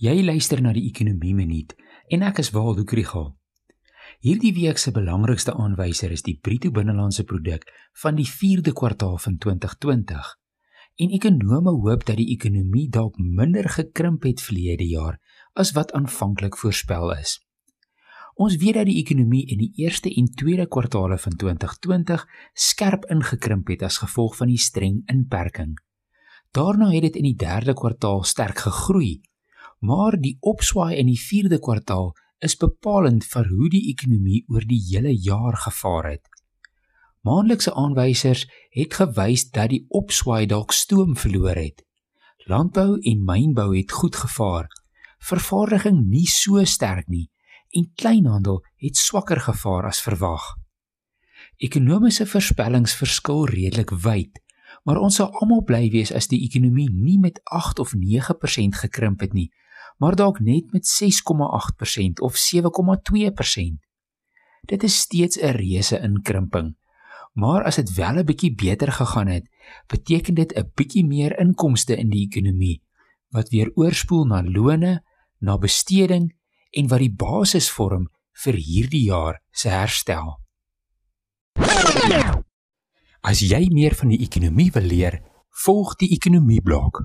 Jy luister na die Ekonomie Minuut en ek is Waldo Krugel. Hierdie week se belangrikste aanwyser is die bruto binnelandse produk van die 4de kwartaal van 2020. En ekonome hoop dat die ekonomie dalk minder gekrimp het verlede jaar as wat aanvanklik voorspel is. Ons weet dat die ekonomie in die eerste en tweede kwartaale van 2020 skerp ingekrimp het as gevolg van die streng inperking. Daarna het dit in die derde kwartaal sterk gegroei maar die opswaai in die 4de kwartaal is bepalend vir hoe die ekonomie oor die hele jaar gevaar het. Maandelikse aanwysers het gewys dat die opswaai dalk stoom verloor het. Landbou en mynbou het goed gevaar, vervaardiging nie so sterk nie en kleinhandel het swakker gevaar as verwag. Ekonomiese voorspellings verskil redelik wyd, maar ons sal almal bly wees as die ekonomie nie met 8 of 9% gekrimp het nie, maar dalk net met 6,8% of 7,2%. Dit is steeds 'n reuse inkrimping. Maar as dit wel 'n bietjie beter gegaan het, beteken dit 'n bietjie meer inkomste in die ekonomie wat weer oorspoel na lone, na besteding en wat die basis vorm vir hierdie jaar se herstel. As jy meer van die ekonomie wil leer, volg die ekonomie blok.